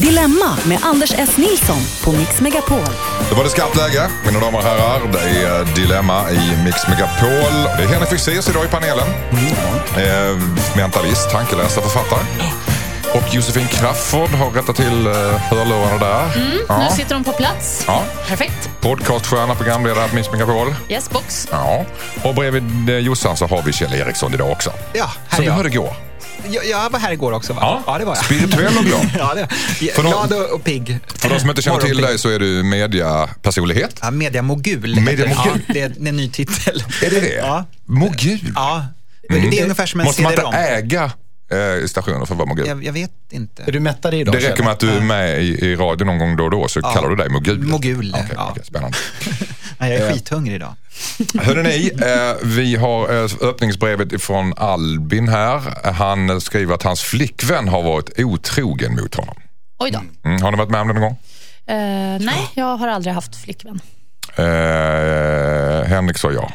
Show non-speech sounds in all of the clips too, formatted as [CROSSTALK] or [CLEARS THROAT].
Dilemma med Anders S. Nilsson på Mix Megapol. Då var det skarpt läge, mina damer och herrar. Det är Dilemma i Mix Megapol. Det är Henrik Fexeus idag i panelen. Eh, mentalist, tankeläsare, författare. Och Josefin Crafoord har rättat till eh, hörlurarna där. Nu sitter de på plats. Ja. Perfekt. Podcaststjärna, programledare på Mix Megapol. Yes, box. Ja. Och bredvid eh, Jossan så har vi Kjell Eriksson idag också. Ja, här Som vi hörde igår. Jag, jag var här igår också va? Ja. det var jag. Spirituell och glad. [LAUGHS] ja, det För de- Glad och, och pigg. För de som inte känner till dig så är du mediapersonlighet. Ja, mediamogul. Mediamogul. Ja, det är det är en ny titel. Är det det? Ja. Mogul? ja. Mm. Det är ungefär som en Måste man inte äga eh, stationer för att vara mogul? Jag, jag vet inte. Är du mättad idag? Det räcker med att du är med i, i radio någon gång då och då så kallar du dig mogul. Mogul, Okej, ja. okej, spännande. [LAUGHS] Nej, jag är skithungrig idag. Hörrni, eh, vi har eh, öppningsbrevet från Albin här. Han skriver att hans flickvän har varit otrogen mot honom. Oj då. Mm, har ni varit med om det någon gång? Eh, nej, jag har aldrig haft flickvän. Eh, Henrik sa ja.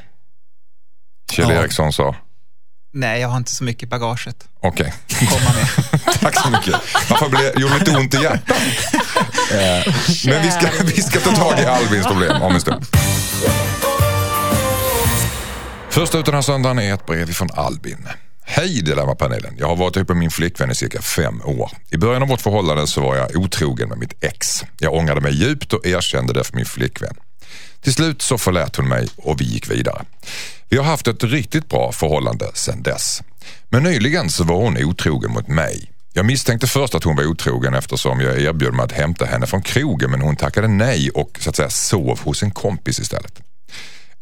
Kjell Ja. Eriksson sa Nej, jag har inte så mycket i bagaget. okej. Komma med. [LAUGHS] Tack så mycket. Varför blev det lite ont i hjärtat? Eh, men vi ska, vi ska ta tag i Albins problem om en stund. Först ut den här söndagen är ett brev från Albin. Hej Dilemma-panelen. Jag har varit ihop med min flickvän i cirka fem år. I början av vårt förhållande så var jag otrogen med mitt ex. Jag ångrade mig djupt och erkände det för min flickvän. Till slut så förlät hon mig och vi gick vidare. Vi har haft ett riktigt bra förhållande sedan dess. Men nyligen så var hon otrogen mot mig. Jag misstänkte först att hon var otrogen eftersom jag erbjöd mig att hämta henne från krogen men hon tackade nej och så att säga sov hos en kompis istället.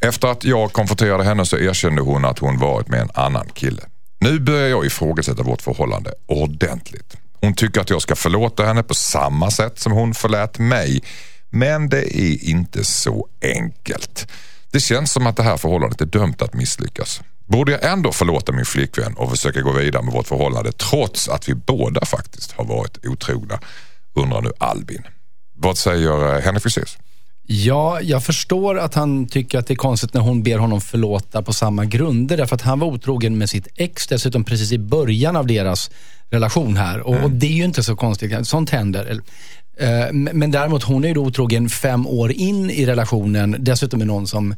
Efter att jag konfronterade henne så erkände hon att hon varit med en annan kille. Nu börjar jag ifrågasätta vårt förhållande ordentligt. Hon tycker att jag ska förlåta henne på samma sätt som hon förlät mig. Men det är inte så enkelt. Det känns som att det här förhållandet är dömt att misslyckas. Borde jag ändå förlåta min flickvän och försöka gå vidare med vårt förhållande trots att vi båda faktiskt har varit otrogna? Undrar nu Albin. Vad säger eh, Henrik Fexeus? Ja, jag förstår att han tycker att det är konstigt när hon ber honom förlåta på samma grunder. Därför att han var otrogen med sitt ex dessutom precis i början av deras relation här. Och, och det är ju inte så konstigt, sånt händer. Eh, men men däremot, hon är ju då otrogen fem år in i relationen. Dessutom med någon som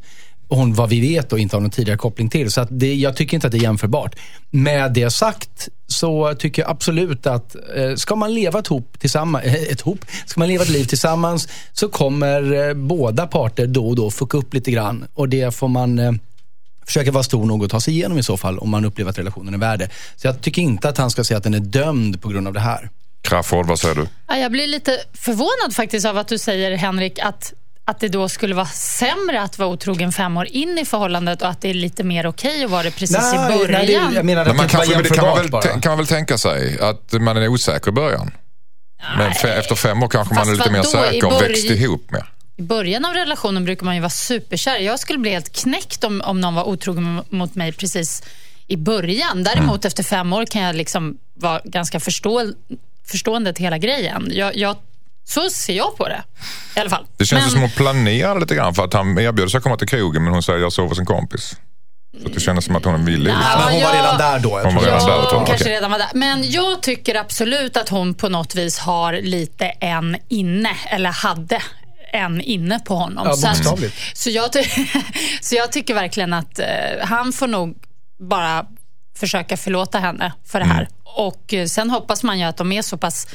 hon, vad vi vet, då, inte har någon tidigare koppling till. Så att det, jag tycker inte att det är jämförbart. Med det sagt så tycker jag absolut att eh, ska man leva ett hop tillsammans, [LAUGHS] ett hop, ska man leva ett liv tillsammans så kommer eh, båda parter då och då fucka upp lite grann. Och det får man eh, försöka vara stor nog att ta sig igenom i så fall om man upplever att relationen är värde. Så jag tycker inte att han ska säga att den är dömd på grund av det här. Crafoord, vad säger du? Ja, jag blir lite förvånad faktiskt av att du säger, Henrik, att, att det då skulle vara sämre att vara otrogen fem år in i förhållandet och att det är lite mer okej att vara det precis i början. nej, det, jag menar Men att man det kanske, men det kan, man väl, kan man väl tänka sig att man är osäker i början. Men fe, efter fem år kanske man Fast är lite mer säker och börj- växt ihop mer. I början av relationen brukar man ju vara superkär. Jag skulle bli helt knäckt om, om någon var otrogen mot mig precis i början. Däremot efter fem år kan jag liksom vara ganska förstå, förstående till hela grejen. Jag, jag, så ser jag på det i alla fall. Det känns Men- som att hon planerar lite grann för att han erbjöd sig att komma till krogen men hon säger jag sover hos en kompis. Så det kändes som att hon ville lite. Ja, Men hon var redan där då. Hon var redan jag. där, jag. kanske Okej. redan var där. Men jag tycker absolut att hon på något vis har lite en inne, eller hade en inne på honom. Ja, så, att, så, jag [LAUGHS] så jag tycker verkligen att eh, han får nog bara försöka förlåta henne för det här. Mm. Och eh, sen hoppas man ju att de är så pass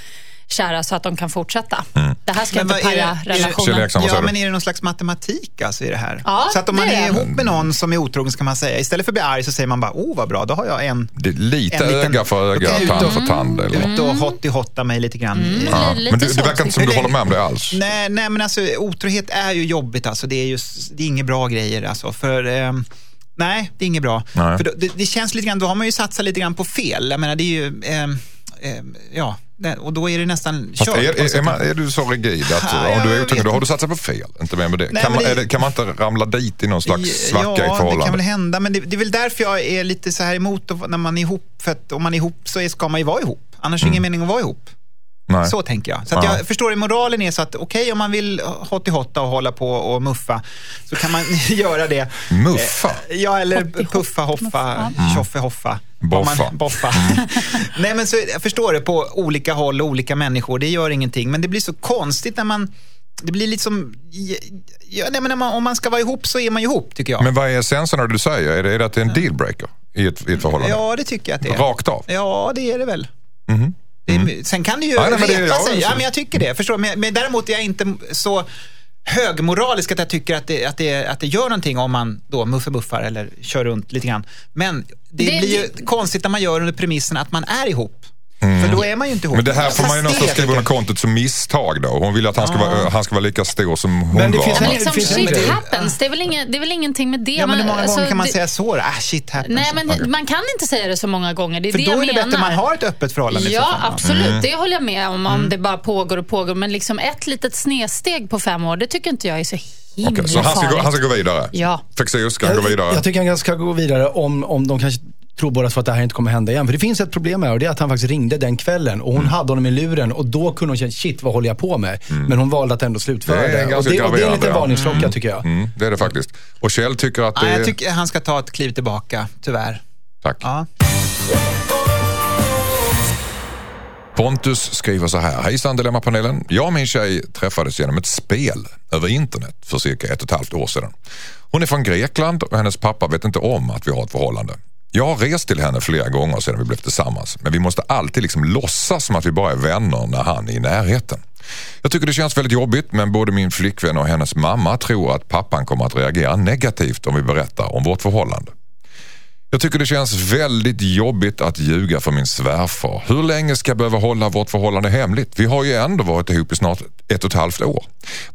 kära så att de kan fortsätta. Mm. Det här ska Men inte paja relationen. Ja, men är det någon slags matematik alltså i det här? Ja, så att om man är är ihop med någon som är otrogen så kan man säga, istället för att bli arg så säger man bara, oh vad bra, då har jag en Det är lite En liten- öga för öga, Okej, tand för tand. Eller? ut och hotti-hotta mig lite grann. Ja. Lite Men du, det verkar inte som du håller med om det alls. Nej, nej, men alltså otrohet är ju jobbigt alltså. Det är, just, det är inget bra grejer alltså. För, ehm, nej, det är inget bra. Nej. För då, det, det känns lite grann, då har man ju satsat lite grann på fel. Jag menar, det är ju, ehm, ehm, ja, och då är det nästan Fast kört. är, är, är, man, är du så rigid att Ja, om du är otrogen då har du satsat på fel? Inte mer med det. Nej, kan, man, det- det, kan man inte ramla dit i någon slags svacka ja, i det kan förhållande? väl hända, men det, det är väl därför jag är lite så här emot när man är ihop. För att om man är ihop så ska man ju vara ihop. Annars är det ingen Mm. mening att vara ihop. Nej. Så tänker jag. Så att Ja. jag förstår att moralen är så att okej om man vill hotti-hotta och hålla på och muffa så kan man [LAUGHS] göra det. Muffa? Eh, Ja, eller puffa, hoffa, tjoffe, hoffa. Vad Boffa. Man, boffa. [LAUGHS] Nej, men så, jag förstår det på olika håll och olika människor. Det gör ingenting. Men det blir så konstigt när man... Det blir liksom... Ja, nej, men när man, om man ska vara ihop så är man ju ihop, tycker jag. Men vad är essensen av det du säger? Är det, är det att det är en dealbreaker i ett, i ett förhållande? Ja, det tycker jag att det är. Rakt av? Ja, det är det väl. Det är, Sen kan det ju Ja, det reta ja, sig. Ja, men jag tycker det. Förstår? Men, men däremot är jag inte så högmoralisk att jag tycker att det, att det, att det gör någonting om man då muffar-muffar eller kör runt lite grann. Men det, Det- blir ju konstigt när man gör under premissen att man är ihop. För då är man ju inte ihop. Mm. Men det här får man ju det skriva under jag- kontot som misstag då. Hon vill att han ska, vara, han ska vara lika stor som hon Men det var. finns Men en- liksom finns shit happens, det är, väl inget, det är väl ingenting med det. Ja, men hur många alltså, gånger kan man det- säga så då? Ah, shit happens. Nej, men man kan inte säga det så många gånger. Det är För det då jag är det menar. bättre man har ett öppet förhållande Ja, fall. absolut. Mm. Det håller jag med om, om det bara pågår och pågår. Men liksom ett litet snedsteg på fem år, det tycker inte jag är så himla Okej, så han ska, gå, han ska gå vidare? Ja. Fexeus ska han gå vidare? Jag tycker han ska gå vidare om, om de kanske tror båda två att det här inte kommer hända igen. För det finns ett problem här och det är att han faktiskt ringde den kvällen och hon Mm. hade honom i luren och då kunde hon känna, shit vad håller jag på med? Men hon valde att ändå slutföra Det är det. Och ganska det, och det är en liten varningsklocka tycker jag. Mm, det är det faktiskt. Och Kjell tycker att det är... jag tycker han ska ta ett kliv tillbaka, tyvärr. Tack. Ja. Pontus skriver så här. Hejsan Dilemmapanelen. Jag och min tjej träffades genom ett spel över internet för cirka ett och ett halvt år sedan. Hon är från Grekland och hennes pappa vet inte om att vi har ett förhållande. Jag har rest till henne flera gånger sedan vi blev tillsammans men vi måste alltid liksom låtsas som att vi bara är vänner när han är i närheten. Jag tycker det känns väldigt jobbigt men både min flickvän och hennes mamma tror att pappan kommer att reagera negativt om vi berättar om vårt förhållande. Jag tycker det känns väldigt jobbigt att ljuga för min svärfar. Hur länge ska jag behöva hålla vårt förhållande hemligt? Vi har ju ändå varit ihop i snart ett och ett halvt år.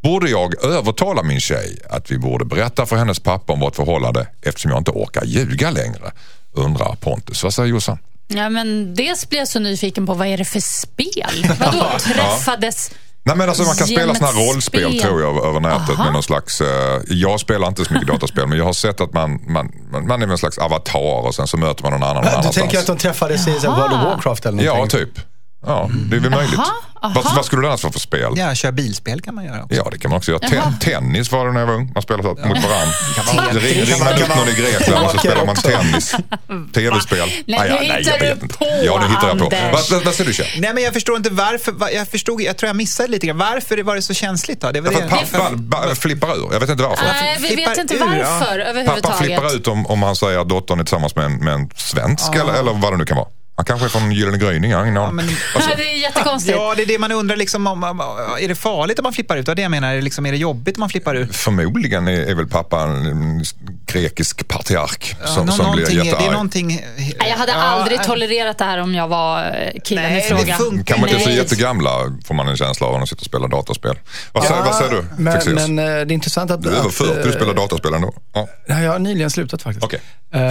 Borde jag övertala min tjej att vi borde berätta för hennes pappa om vårt förhållande eftersom jag inte orkar ljuga längre? Undrar Pontus. Vad säger Jossan? Ja, men dels blir jag så nyfiken på vad är det för spel? Vadå [LAUGHS] träffades? Nej men alltså man kan spela såna här rollspel spel. tror jag över nätet Aha. med någon slags, eh, jag spelar inte så mycket dataspel men jag har sett att man, man, man, är någon slags avatar och sen så möter man någon annan någon Du annanstans. tänker att de träffades i World of Warcraft eller Ja, någonting? typ. Ja, det är väl möjligt. aha. Vad, vad skulle det annars vara för spel? ja, köra bilspel kan man göra också. Ja, det kan man också göra. Ten, tennis var det när jag var ung. Man spelar så att mot varandra. vara- Ring, vara- man upp någon i Grekland och så spelar man tennis. [LAUGHS] Tv-spel. Nej, Ah, ja, nu nej, hittar jag vet inte. på, Ja, nu hittar jag på. Vad, vad, säger du Kjell? Nej, men jag förstår inte varför. va- Jag, förstod, jag tror jag missade lite grann. Varför var det så känsligt då? Det var Därför att det. pappa ba, flippar ur. Jag vet inte varför. Nej, vi vet inte ur, ja. varför överhuvudtaget. flippar ut om, om han säger att dottern är tillsammans med en, med en svensk eller, eller vad det nu kan vara. Han kanske är från Gyllene Gryning. Jag aning. [LAUGHS] men- Alltså, det är jättekonstigt. Ja, det är det man undrar. Liksom, om, om, är det farligt om man flippar ut? Det det jag menar. Är det, liksom, är det jobbigt om man flippar ut? Förmodligen är, är väl pappa en, en grekisk patriark Ja, som, nå- som blir någonting- Det är jättearg. någonting... Jag hade Ja, aldrig äh, tolererat det här om jag var eh, killen Nej, i fråga. Kan man inte se jättegamla får man en känsla av när de sitter och spelar dataspel. Vad, säger, vad säger du? Men, men eh, det är intressant att... du är över att, 40, du eh, spelar dataspel ändå. Ja. Nej, jag har nyligen slutat faktiskt. Okej. Eh,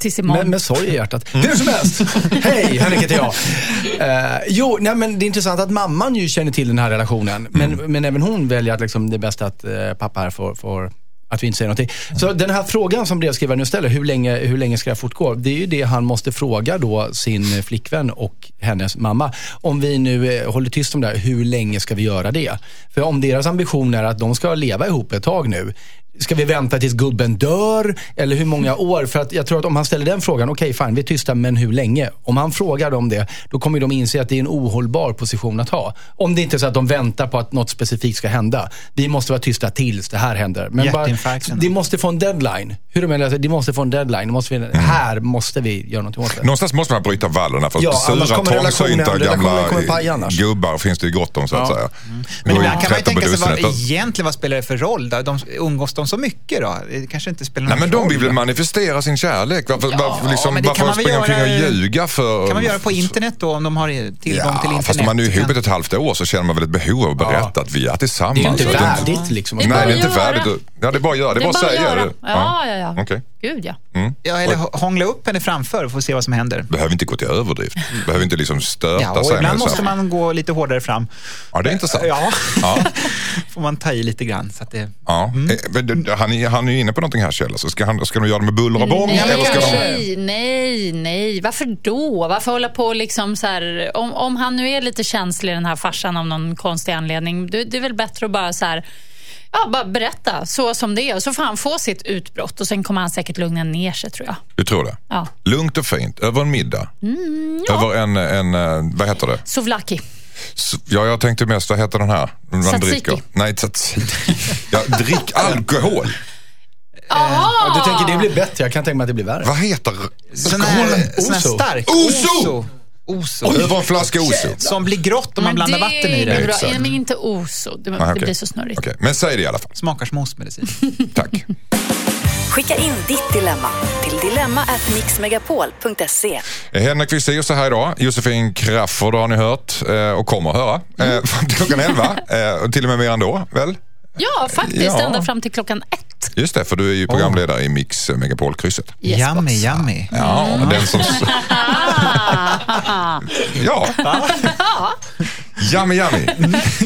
Tills imorgon. med, med sorg i hjärtat. Hur som helst. Hej, Henrik heter jag. Eh, jo, nej, men det är intressant att mamman ju känner till den här relationen. Men, men även hon väljer att liksom, det är bäst att eh, pappa här får, får att vi inte säger någonting. Så den här frågan som brevskrivaren nu ställer, hur länge, hur länge ska jag fortgå? Det är ju det han måste fråga då sin flickvän och hennes mamma. Om vi nu eh, håller tyst om det här, hur länge ska vi göra det? För om deras ambition är att de ska leva ihop ett tag nu, Ska vi vänta tills gubben dör? Eller hur många år? För att jag tror att om han ställer den frågan, okej fine, vi är tysta, men hur länge? Om han frågar dem det, då kommer de inse att det är en ohållbar position att ha. Om det inte är så att de väntar på att något specifikt ska hända. Vi måste vara tysta tills det här händer. Men bara, Hjärtinfarkten. de måste få en deadline. Hur de menar, de måste få en deadline. De måste Mm. vi, Här måste vi göra någonting åt det. Någonstans måste man bryta vallarna för Ja, sura, trångsynta gamla gubbar finns det ju gott om så att Ja. säga. Men Gå ibland kan man ju tänka sig, vad, egentligen vad spelar det för roll? Då? De, umgås de så mycket då? Det kanske inte spelar Nej någon men de roll. vill väl manifestera sin kärlek? Varför, Ja, varför, liksom, men kan varför man springa omkring och göra- ljuga för? kan man göra på internet då om de har tillgång till Ja, internet? fast om man är ihop Kan- ett halvt år så känner man väl ett behov av att berätta att vi är tillsammans. Det är inte värdigt liksom. Nej, det är inte värdigt. Ja, det är bara att göra. Det är bara att säga det. Ja, ja, ja. Okej. Gud ja. Ja, eller hångla upp henne framför och få se vad som händer. Behöver inte gå till överdrift. Behöver inte liksom stöta Ja, och sig. ibland så måste man gå lite hårdare fram. Ja, det är intressant. Ja, Ja. [LAUGHS] får man ta i lite grann. Så att det... Ja. Eh, men det- Han, är, han är ju inne på någonting här Kjell. Så ska, han, ska de göra det med buller och bång? Nej, eller ska de... nej, nej, nej. Varför då? Varför hålla på liksom så här, om, om han nu är lite känslig den här farsan av någon konstig anledning, det, det är väl bättre att bara så här, ja, bara berätta så som det är så får han få sitt utbrott och sen kommer han säkert lugna ner sig tror jag. Du tror det? Ja. Lugnt och fint, över en middag. Mm, Över en, en, eh, vad heter det? Souvlaki. Ja, jag tänkte mest, vad heter den här? Man Tzatziki. dricker. Nej, tzatziki. Ja, drick [LAUGHS] alkohol. Ja, du tänker det blir bättre, jag kan tänka mig att det blir värre. Vad heter Sån här, sån här Oso. stark. Oso! Oso. Över en flaska Oso. Som blir grått om man blandar vatten i det. Bra. Ja, men inte oso, det, Ah, det okej. blir så snurrigt. Okej, men säg det i alla fall. Smakar som ostmedicin. [LAUGHS] Tack. Skicka in ditt dilemma till dilemma@mixmegapol.se. Henrik Fexeus är här idag. Josefin Crafoord har ni hört eh, och kommer att höra Mm. eh, [LAUGHS] klockan 11. Eh, och till och med mer ändå, väl? Ja, faktiskt. Ja. Ända fram till klockan ett. Just det, för du är ju programledare i Mix Megapol-krysset. Yes, yummy, box. yummy. Ja, Mm. den som... [LAUGHS] ja. [LAUGHS] Yummy Yummy.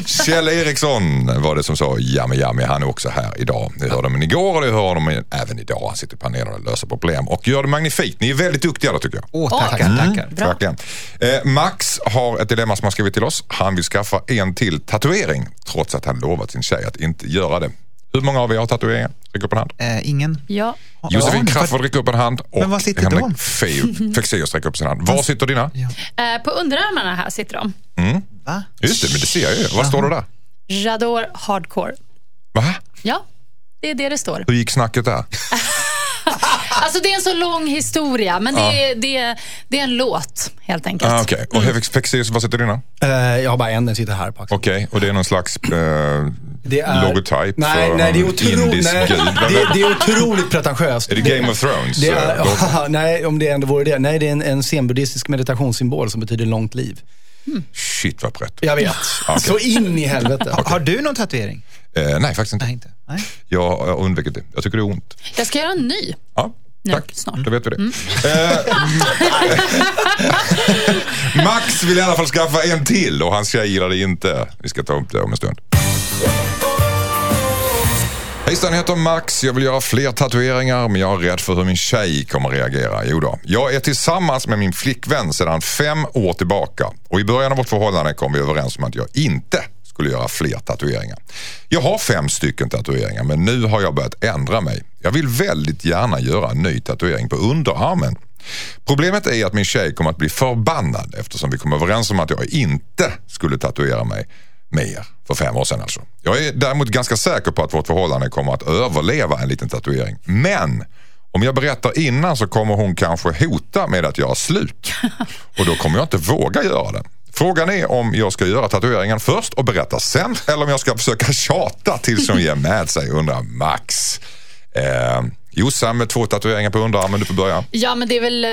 Kjell Eriksson var det som sa Yummy Yummy. Han är också här idag. Ni hörde honom igår och ni hör honom även idag. Han sitter i panelen och löser problem och gör det magnifikt. Ni är väldigt duktiga då tycker jag. Åh, tackar, Mm. tackar. Bra. Verkligen. Eh, Max har ett dilemma som han skrivit till oss. Han vill skaffa en till tatuering trots att han lovat sin tjej att inte göra det. Hur många av er har tatueringar? Räck upp en hand. Eh, ingen? Ja. Josefin Ja, Crafoord räcker upp en hand och Men var sitter Henrik Fexeus räcker upp sin hand. Var sitter dina? Eh, på underarmarna här sitter de. Va? Just det, men det ser jag ju. Vad står det där? Jador Hardcore. Va? Ja, det är det det står. Hur gick snacket där? [LAUGHS] Alltså det är en så lång historia, men det, är, det, är, det är en låt helt enkelt. Ah, Okej, och Henrik Fexeus, var sitter dina? Eh, jag har bara en, den sitter här på axeln. Okej, och det är någon slags eh, Det är, logotyp nej, för nej, det är otroligt, nej, det, det är otroligt pretentiöst. Är det Game of Thrones? Det är, logo? [LAUGHS] nej, om det ändå vore det. Nej, det är en, en zenbuddhistisk meditationssymbol som betyder långt liv. Shit vad brett. Jag vet. Okej. Så in i helvete. Har du någon tatuering? Eh, nej, faktiskt inte. Nej, inte. Nej. Jag har undvikit det. Jag tycker det är ont. Jag ska göra en ny. Ja, Nu, tack. snart. Mm. Då vet vi det. Eh, [LAUGHS] Max vill i alla fall skaffa en till och hans tjej gillar det inte. Vi ska ta upp det om en stund. Hejsan, jag heter Max. Jag vill göra fler tatueringar men jag är rädd för hur min tjej kommer reagera. Jo då. Jag är tillsammans med min flickvän sedan fem år tillbaka och i början av vårt förhållande kom vi överens om att jag inte skulle göra fler tatueringar. Jag har fem stycken tatueringar men nu har jag börjat ändra mig. Jag vill väldigt gärna göra en ny tatuering på underarmen. Problemet är att min tjej kommer att bli förbannad eftersom vi kom överens om att jag inte skulle tatuera mig mer för fem år sedan alltså. Jag är däremot ganska säker på att vårt förhållande kommer att överleva en liten tatuering. Men om jag berättar innan så kommer hon kanske hota med att göra slut. [LAUGHS] Och då kommer jag inte våga göra den. Frågan är om jag ska göra tatueringen först och berätta sen eller om jag ska försöka tjata tills hon ger med sig, undrar Max. Eh, Jossan med två tatueringar på underarmen, du får börja. Ja, men det är väl eh,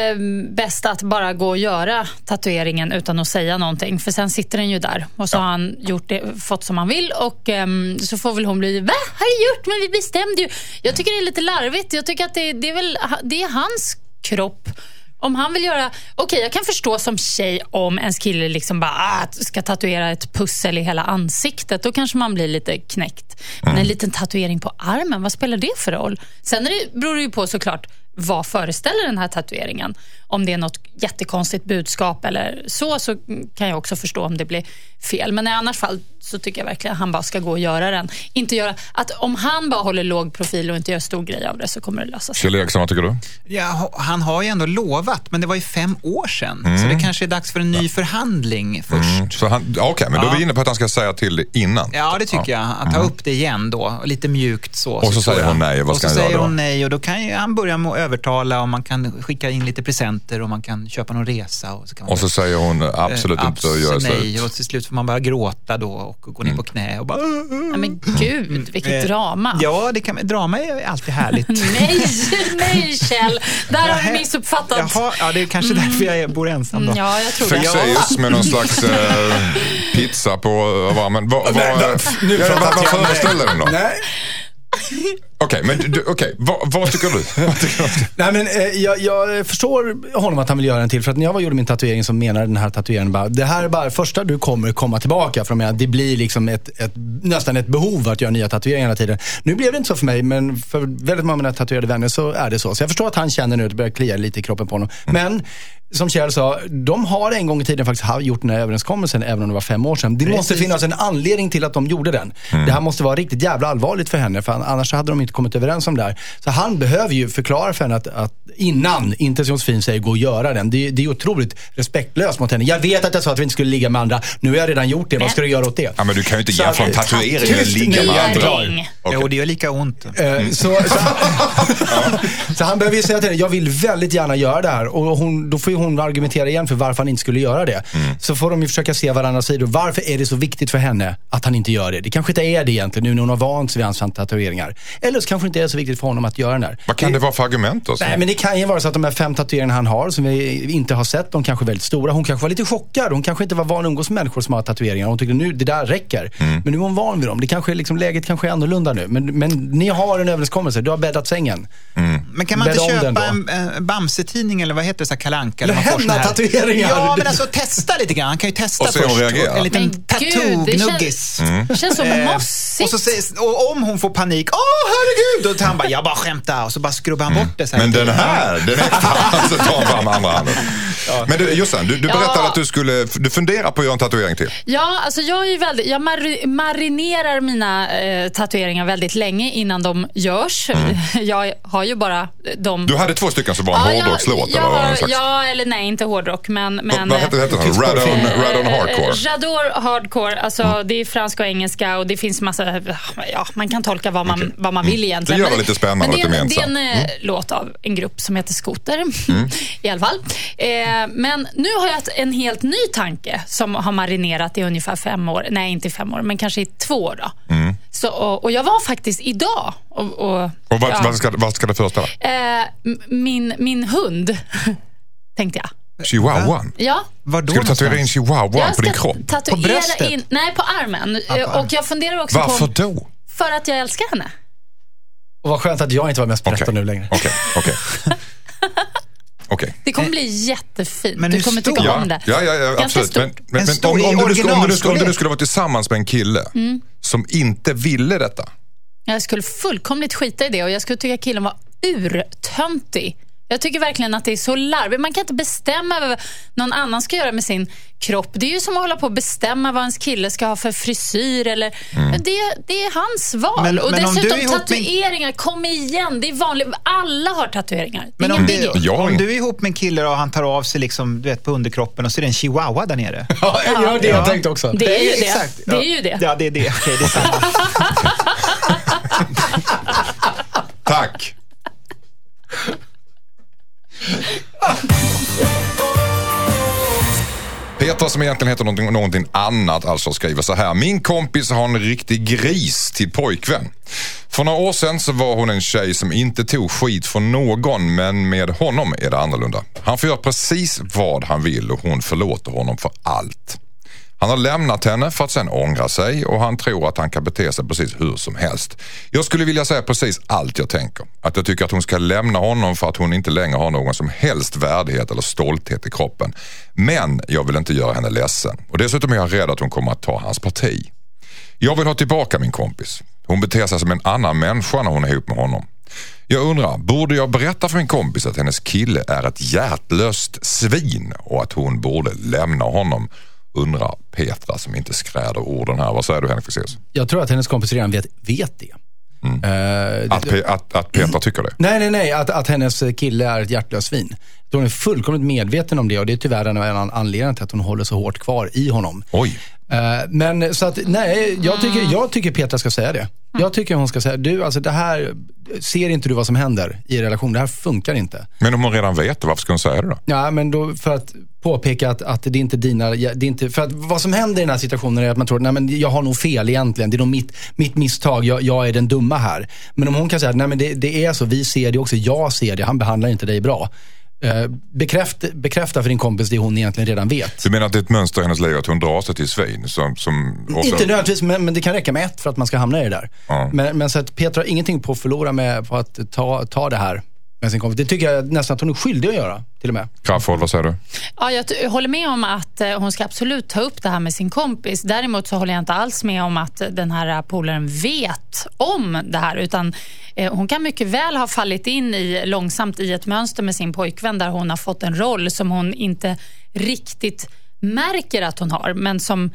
bäst att bara gå och göra tatueringen utan att säga någonting. För sen sitter den ju där och så har han gjort det, fått som han vill och ehm, så får väl hon bli Va? Har du gjort? Men vi bestämde ju. Jag tycker det är lite larvigt. Jag tycker att det, det är väl det är hans kropp. Om han vill göra... Okej, jag kan förstå som tjej om ens kille liksom bara ah, ska tatuera ett pussel i hela ansiktet. Då kanske man blir lite knäckt. Men en liten tatuering på armen, vad spelar det för roll? Sen är det, beror det ju på såklart vad föreställer den här tatueringen? Om det är något jättekonstigt budskap eller så, så kan jag också förstå om det blir fel. Men i annars fall så tycker jag verkligen att han bara ska gå och göra den. Inte göra, att om han bara håller låg profil och inte gör stor grej av det så kommer det lösa sig. Kjell Eriksson, vad tycker du? Ja, han har ju ändå lovat, men det var ju fem år sedan. Så det kanske är dags för en ny förhandling först. Mm, Så han, ja, Okej, men då är vi inne på att han ska säga till det innan. Ja, det tycker jag. Att ta upp det igen då, och lite mjukt så. Och så tror säger hon nej, vad Och ska så han göra säger då? hon nej och då kan ju han börja med att övertala och man kan skicka in lite presenter och man kan köpa någon resa. Och så, kan man Och så säger hon absolut Eh, inte att göra nej. slut. Och till slut får man börja gråta då och gå ner på knä och bara... Ja, men gud, vilket Eh, drama. Ja, det kan, drama är alltid härligt. [LAUGHS] Nej, nej Kjell. Där har du missuppfattat. Jaha, ja, det är kanske därför jag bor ensam då. Mm, ja, jag tror det. Fexeus med någon slags eh, pizza på. Vad, nu ja, föreställer den då? Nej. [LAUGHS] Okej, men du, okej, vad, vad tycker du? [LAUGHS] Vad tycker du? Nej, men, eh, jag, jag förstår honom att han vill göra en till. För att när jag var gjorde min tatuering så menar den här tatueringen bara, det här är bara första du kommer komma tillbaka. För jag menar, det blir liksom ett, ett, nästan ett behov att göra nya tatueringar hela tiden. Nu blev det inte så för mig, men för väldigt många av mina tatuerade vänner så är det så. Så jag förstår att han känner nu att det börjar klia lite i kroppen på honom. Men som Kjell sa, de har en gång i tiden faktiskt gjort den här överenskommelsen, även om det var fem år sedan. Det måste finnas en anledning till att de gjorde den. Det här måste vara riktigt jävla allvarligt för henne, för annars hade de inte kommit överens om det här. Så han behöver ju förklara för henne att, att innan, inte som Josefin säger, gå och göra den. Det, det är otroligt respektlöst mot henne. Jag vet att jag sa att vi inte skulle ligga med andra. Nu har jag redan gjort det. Vad ska du göra åt det? Ja, men du kan ju inte Så- jämföra en tatuering med Tyst ligga med andra. Okej. Jo, det gör lika ont. Eh, Så, så, [LAUGHS] så han behöver ju säga till henne, jag vill väldigt gärna göra det här. Och hon, då får ju hon argumentera igen för varför han inte skulle göra det. Så får de ju försöka se varandras sidor. Varför är det så viktigt för henne att han inte gör det? Det kanske inte är det egentligen nu när hon har vant sig vid hans tatueringar. Eller så kanske det inte är så viktigt för honom att göra den här. Vad kan det vara för argument då? Nej, men det kan ju vara så att de här fem tatueringarna han har, som vi inte har sett, de kanske är väldigt stora. Hon kanske var lite chockad. Hon kanske inte var van att umgås med människor som har tatueringar. Hon tyckte nu, det där räcker. Men nu är hon van vid dem. Det kanske är liksom, läget kanske är annorlunda nu. Men, men ni har en överenskommelse. Du har bäddat sängen. Men kan man inte Bädda den köpa en, en Bamse-tidning eller vad heter det, så här Kalanka Eller där här- henna-tatueringar. Ja, men alltså testa lite grann. Han kan ju testa Och se först. hon reagerar. En liten det tattoo-gnuggis. Det känns så Eh, mossigt. och, så säger, och om hon får panik, åh herregud, tar han bara, jag bara skämtar och så bara skrubbar han bort det. Så här. Men den här, den extra, så tar han fram andra handen. Men du, Jossan, du, du berättade Ja. att du skulle, du funderar på att göra en tatuering till. Ja, alltså jag, är väldigt, jag mari- marinerar mina eh, tatueringar väldigt länge innan de görs. [LAUGHS] Jag har ju bara de... Mm. Du hade två stycken som var en Ja, hårdrockslåt jag eller slags. Ja, eller nej, inte hårdrock. Men, men, vad hette den? Radon, Radon Hardcore. Eh, J'adore hardcore. Alltså, Det är franska och engelska och det finns massa... Ja, man kan tolka vad man, Okej. vad man vill egentligen. Det gör det lite spännande men det, är Det är en eh, låt av en grupp som heter Skoter. Mm. [LAUGHS] I alla fall. Eh, men nu har jag en helt ny tanke som har marinerat i ungefär fem år. Nej, inte fem år, men kanske i två år. Då. Mm. Så, och, och jag var faktiskt idag och, och, Och vad, ja, vad, ska, vad ska det föreställa? eh, min, min hund, [LAUGHS] tänkte jag. Chihuahuan? Ja, Var då Ska du tatuera in chihuahuan på din kropp? På bröstet? in, nej på armen. på Eh. Och jag funderar också Varför på, då? för att jag älskar henne. Och vad skönt att jag inte var mest berätta Okej, nu längre. okej, okej. [LAUGHS] Okej. Det kommer bli jättefint. Men du kommer tycka stor? Ja, om det. ja, ja, ja Ganska absolut. Men, stort. men, En men stor om, om, du, skulle- om, du, skulle- om du skulle vara tillsammans med en kille Mm. som inte ville detta. Jag skulle fullkomligt skita i det och jag skulle tycka killen var urtöntig. Jag tycker verkligen att det är så larvigt. Man kan inte bestämma vad någon annan ska göra med sin kropp. Det är ju som att hålla på och bestämma vad ens kille ska ha för frisyr. Eller, det, det är hans val. Men- och men om du är dessutom med- tatueringar, kom igen. Det är vanligt. Alla har tatueringar. Men om, det, Jag om du är ihop med en kille och han tar av sig liksom, du vet, på underkroppen och så är det en chihuahua där nere. [LAUGHS] Ja, jag gör det jag tänkte också. Det är ju det. Exakt. Det är ju det. Ja, det är det. Okej, det är samma. [LAUGHS] [LAUGHS] Tack! Petra som egentligen heter någonting, någonting annat alltså skriver så här. Min kompis har en riktig gris till pojkvän. För några år sedan så var hon en tjej som inte tog skit från någon men med honom är det annorlunda. Han får göra precis vad han vill och hon förlåter honom för allt. Han har lämnat henne för att sen ångra sig och han tror att han kan bete sig precis hur som helst. Jag skulle vilja säga precis allt jag tänker. Att jag tycker att hon ska lämna honom för att hon inte längre har någon som helst värdighet eller stolthet i kroppen. Men jag vill inte göra henne ledsen och dessutom är jag rädd att hon kommer att ta hans parti. Jag vill ha tillbaka min kompis. Hon beter sig som en annan människa när hon är ihop med honom. Jag undrar, borde jag berätta för min kompis att hennes kille är ett hjärtlöst svin och att hon borde lämna honom? Undrar Petra som inte skräder orden här. Vad säger du Henrik Fexeus? Jag tror att hennes kompis redan vet, vet det. Eh, det- Att, Pe- att, att Petra tycker det? Nej, nej, nej. Att, att hennes kille är ett hjärtlöst svin. Hon är fullkomligt medveten om det och det är tyvärr en av anledningarna till att hon håller så hårt kvar i honom. Oj. Eh, Men så att, nej, jag tycker, Mm. jag tycker Petra ska säga det. Jag tycker hon ska säga, du alltså det här, ser inte du vad som händer i er relation? Det här funkar inte. Men om hon redan vet det, varför ska hon säga det då? Ja, men då för att påpeka att, att det är inte dina, det är inte, för att vad som händer i den här situationen är att man tror, nej men jag har nog fel egentligen, det är nog mitt, mitt misstag, jag, jag är den dumma här. Men om hon kan säga, nej men det, det är så, vi ser det också, jag ser det, han behandlar inte dig bra. Eh, bekräfta, bekräfta för din kompis det hon egentligen redan vet. Du menar att det är ett mönster i hennes liv att hon drar sig till svin? Som, som också... Inte nödvändigtvis, men, men det kan räcka med ett för att man ska hamna i det där. Ja. Men, men så att Petra har ingenting på att förlora med på att ta, ta det här med sin kompis. Det tycker jag nästan att hon är skyldig att göra, till och med. Crafoord, vad säger du? Ja, jag håller med om att eh, hon ska absolut ta upp det här med sin kompis. Däremot så håller jag inte alls med om att den här polaren vet om det här. Utan eh, hon kan mycket väl ha fallit in i, långsamt i ett mönster med sin pojkvän där hon har fått en roll som hon inte riktigt märker att hon har, men som,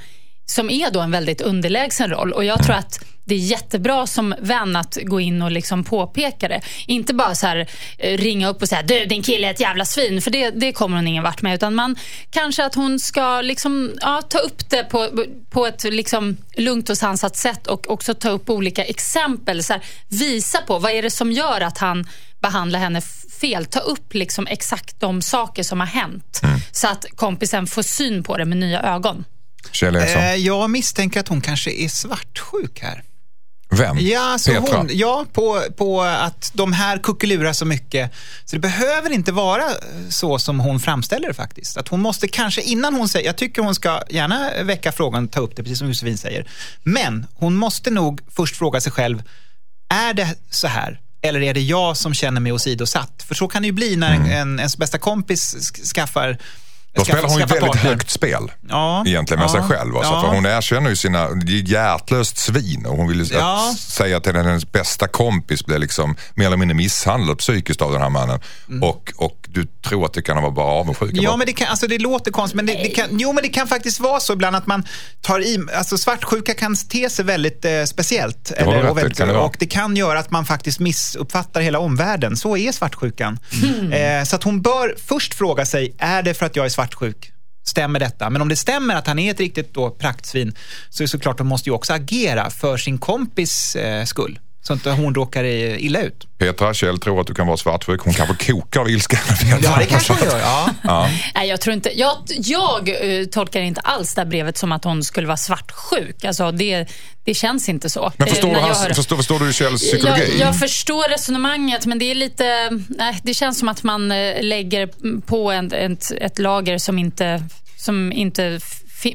som är då en väldigt underlägsen roll. Och jag tror att det är jättebra som vän att gå in och liksom påpeka det. Inte bara så här, eh, ringa upp och säga du din kille är ett jävla svin, för det, det kommer hon ingen vart med. Utan man kanske att hon ska liksom, ja, ta upp det på, på ett liksom lugnt och sansat sätt och också ta upp olika exempel. Så här, visa på vad är det som gör att han behandlar henne fel. Ta upp liksom exakt de saker som har hänt så att kompisen får syn på det med nya ögon. Kjell Eriksson? Eh, jag misstänker att hon kanske är svartsjuk här. Vem? Ja, så Petra? hon, ja på, på att de här kuckelurar så mycket. Så det behöver inte vara så som hon framställer det faktiskt. Att hon måste kanske, innan hon säger, jag tycker hon ska gärna väcka frågan och ta upp det, precis som Josefin säger. Men hon måste nog först fråga sig själv, är det så här? Eller är det jag som känner mig åsidosatt? För så kan det ju bli när en, en, ens bästa kompis sk- skaffar Då spelar hon ju väldigt partner. högt spel. Ja. Egentligen med Ja. sig själv. Alltså, Ja. För hon erkänner ju sina, det är hjärtlöst svin och hon vill ju Ja. att säga till hennes bästa kompis blir liksom mer eller mindre misshandlad psykiskt av den här mannen. Och, och du tror att det kan vara bara avundsjuka. Mm. Ja, bara. men det, kan, alltså det låter konstigt, men det, det kan, jo, men det kan faktiskt vara så ibland att man tar i, alltså svartsjuka kan te sig väldigt eh, speciellt. rätt och, väldigt, det och det kan göra att man faktiskt missuppfattar hela omvärlden. Så är svartsjukan. Eh, så att hon bör först fråga sig, är det för att jag är svartsjuk? Stämmer detta? Men om det stämmer att han är ett riktigt då praktsvin så är det såklart de måste ju också agera för sin kompis eh, skull. Så inte hon råkar eh, illa ut. Petra, Kjell tror att du kan vara svartsjuk. Hon kanske kokar av ilska. [LAUGHS] Ja, det kanske hon gör. Ja. Nej, jag, tror inte, jag, jag eh, tolkar inte alls det här brevet som att hon skulle vara svartsjuk. Alltså, det, det känns inte så. Men Eh, förstår, när du, hans, hör- förstår, förstår du Kjells psykologi? Jag, jag förstår resonemanget, men det är lite... Nej, det känns som att man eh, lägger på en, ett, ett lager som inte, som inte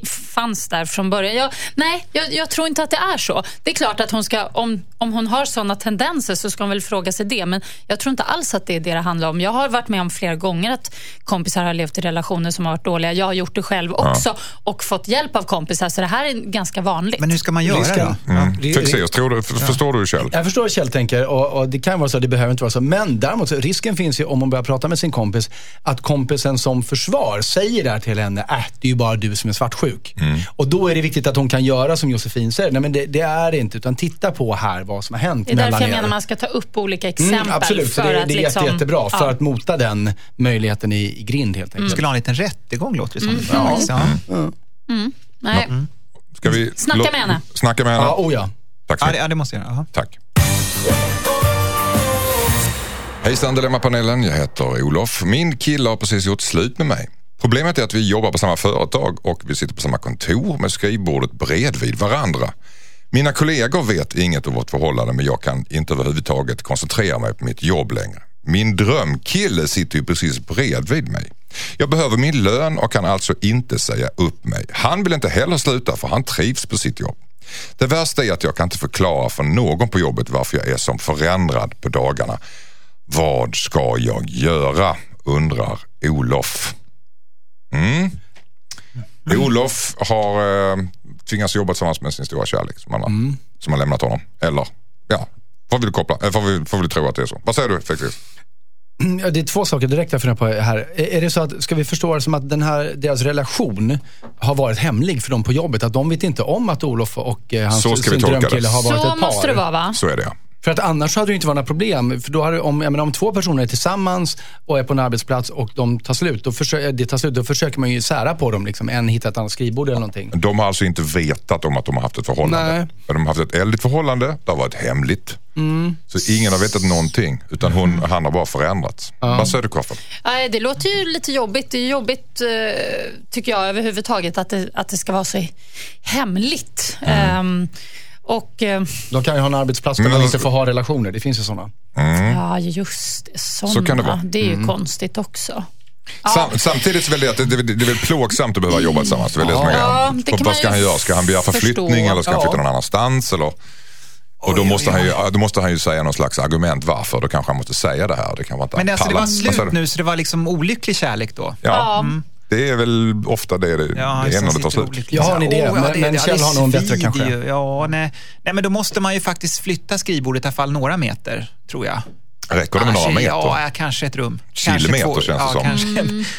fanns där från början. Jag, nej, jag, jag tror inte att det är så. Det är klart att hon ska, om, om hon har såna tendenser så ska hon väl fråga sig det. Men jag tror inte alls att det är det det handlar om. Jag har varit med om flera gånger att kompisar har levt i relationer som har varit dåliga. Jag har gjort det själv också och fått hjälp av kompisar. Så det här är ganska vanligt. Men hur ska man göra Risken. då? Mm. Ja. Fexeus, tror du, förstår du Kjell? Jag förstår vad Kjell tänker och, och det kan vara så, det behöver inte vara så. Men däremot, så, risken finns ju om hon börjar prata med sin kompis, att kompisen som försvar säger där till henne, äh, det är ju bara du som är svartsjuk. Och då är det viktigt att hon kan göra som Josefin säger, nej men det, det är det inte, utan titta på här vad som har hänt det är därför jag menar man ska ta upp olika exempel. Mm, absolut, för det, att det är liksom, jätte, jättebra för ja. att mota den möjligheten i, i grind helt enkelt. skulle ha en liten rättegång låter det som. Mm. Ja. Ja. Nej. Ska vi Snacka med henne. Snacka med henne. Ja, oh ja. Tack så mycket. ja, det måste jag göra. Tack. Hejsan Dilemmapanelen, jag heter Olof. Min kille har precis gjort slut med mig. Problemet är att vi jobbar på samma företag och vi sitter på samma kontor med skrivbordet bredvid varandra. Mina kollegor vet inget om vårt förhållande men jag kan inte överhuvudtaget koncentrera mig på mitt jobb längre. Min drömkille sitter ju precis bredvid mig. Jag behöver min lön och kan alltså inte säga upp mig. Han vill inte heller sluta för han trivs på sitt jobb. Det värsta är att jag kan inte förklara för någon på jobbet varför jag är som förändrad på dagarna. Vad ska jag göra? undrar Olof. Mm. Olof har eh, tvingats jobba tillsammans med sin stora kärlek som, han har, som har lämnat honom. Eller, ja, får vi, koppla, får vi, får vi tro att det är så. Vad säger du Fexis? Ja, det är två saker direkt jag funderar på här. Är det så att, ska vi förstå det som att den här, deras relation har varit hemlig för dem på jobbet? Att de vet inte om att Olof och eh, hans Så sin drömkille har varit Så ett par? måste det vara va? Så är det ja. För att annars hade det inte varit några problem. För då hade, om, jag menar, om två personer är tillsammans och är på en arbetsplats och de tar slut, då, försöker, det tar slut, då försöker man ju sära på dem. Liksom. En hittar ett annat skrivbord eller någonting. De har alltså inte vetat om att de har haft ett förhållande. Nej. Men de har haft ett eldigt förhållande, det har varit hemligt. Så ingen har vetat någonting utan hon, han har bara förändrats. Vad säger du? Nej, det låter ju lite jobbigt. Det är jobbigt, eh, tycker jag, överhuvudtaget att det, att det ska vara så hemligt. Ehm, Och, eh, De kan ju ha en arbetsplats där Men man alltså- inte får ha relationer. Det finns ju sådana. ja, just det. Såna. Så kan det vara. Det är ju konstigt också. Sam, samtidigt så är det, att det, det, det är väl plågsamt att behöva jobba tillsammans. Det är väl det som är Ja, grejen. det Och kan vad ska han göra? Ska han begära förflyttning eller ska han flytta någon annanstans? Eller? Och då måste, han ju, då måste han ju säga någon slags argument varför. Då kanske han måste säga det här. Det kan vara inte Men alltså, det var slut nu, så det var liksom olycklig kärlek då? Ja, det är väl ofta det det, Ja, det är när det tar slut. Jag har en idé, men- men det Kjell har nog en bättre kanske. ju. Ja, nej. nej, men då måste man ju faktiskt flytta skrivbordet i alla fall några meter, tror jag. Räcker det med några meter? Ja, kanske ett rum. Kanske Kilometer två- känns det ja, som. Kanske. [LAUGHS]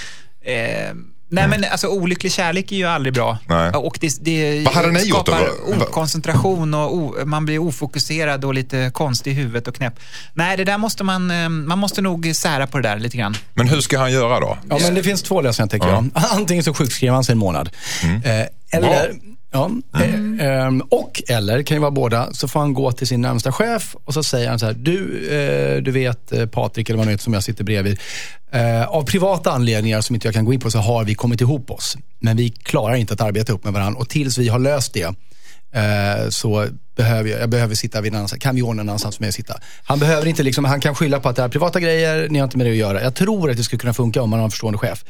Eh, nej, men alltså olycklig kärlek är ju aldrig bra. Nej. Och det, det Vad hade ni gjort då? skapar okoncentration och o, man blir ofokuserad och lite konstig i huvudet och knäpp. Nej, det där måste man, eh, man måste nog sära på det där lite grann. Men hur ska han göra då? Ja, men det finns två lösningar tycker jag. Antingen så sjukskriver han sig en månad. Eh, eller, ja, eh, ehm, och eller, kan ju vara båda, så får han gå till sin närmsta chef och så säger han så här, du, eh, du vet eh, Patrik eller vad det heter som jag sitter bredvid. Eh, av privata anledningar som inte jag kan gå in på så har vi kommit ihop oss. Men vi klarar inte att arbeta ihop med varandra och tills vi har löst det eh, så behöver jag, jag behöver sitta vid en annan, kan vi ordna en annanstans för mig att sitta. Han behöver inte liksom, han kan skylla på att det är privata grejer, ni har inte med det att göra. Jag tror att det skulle kunna funka om man har en förstående chef.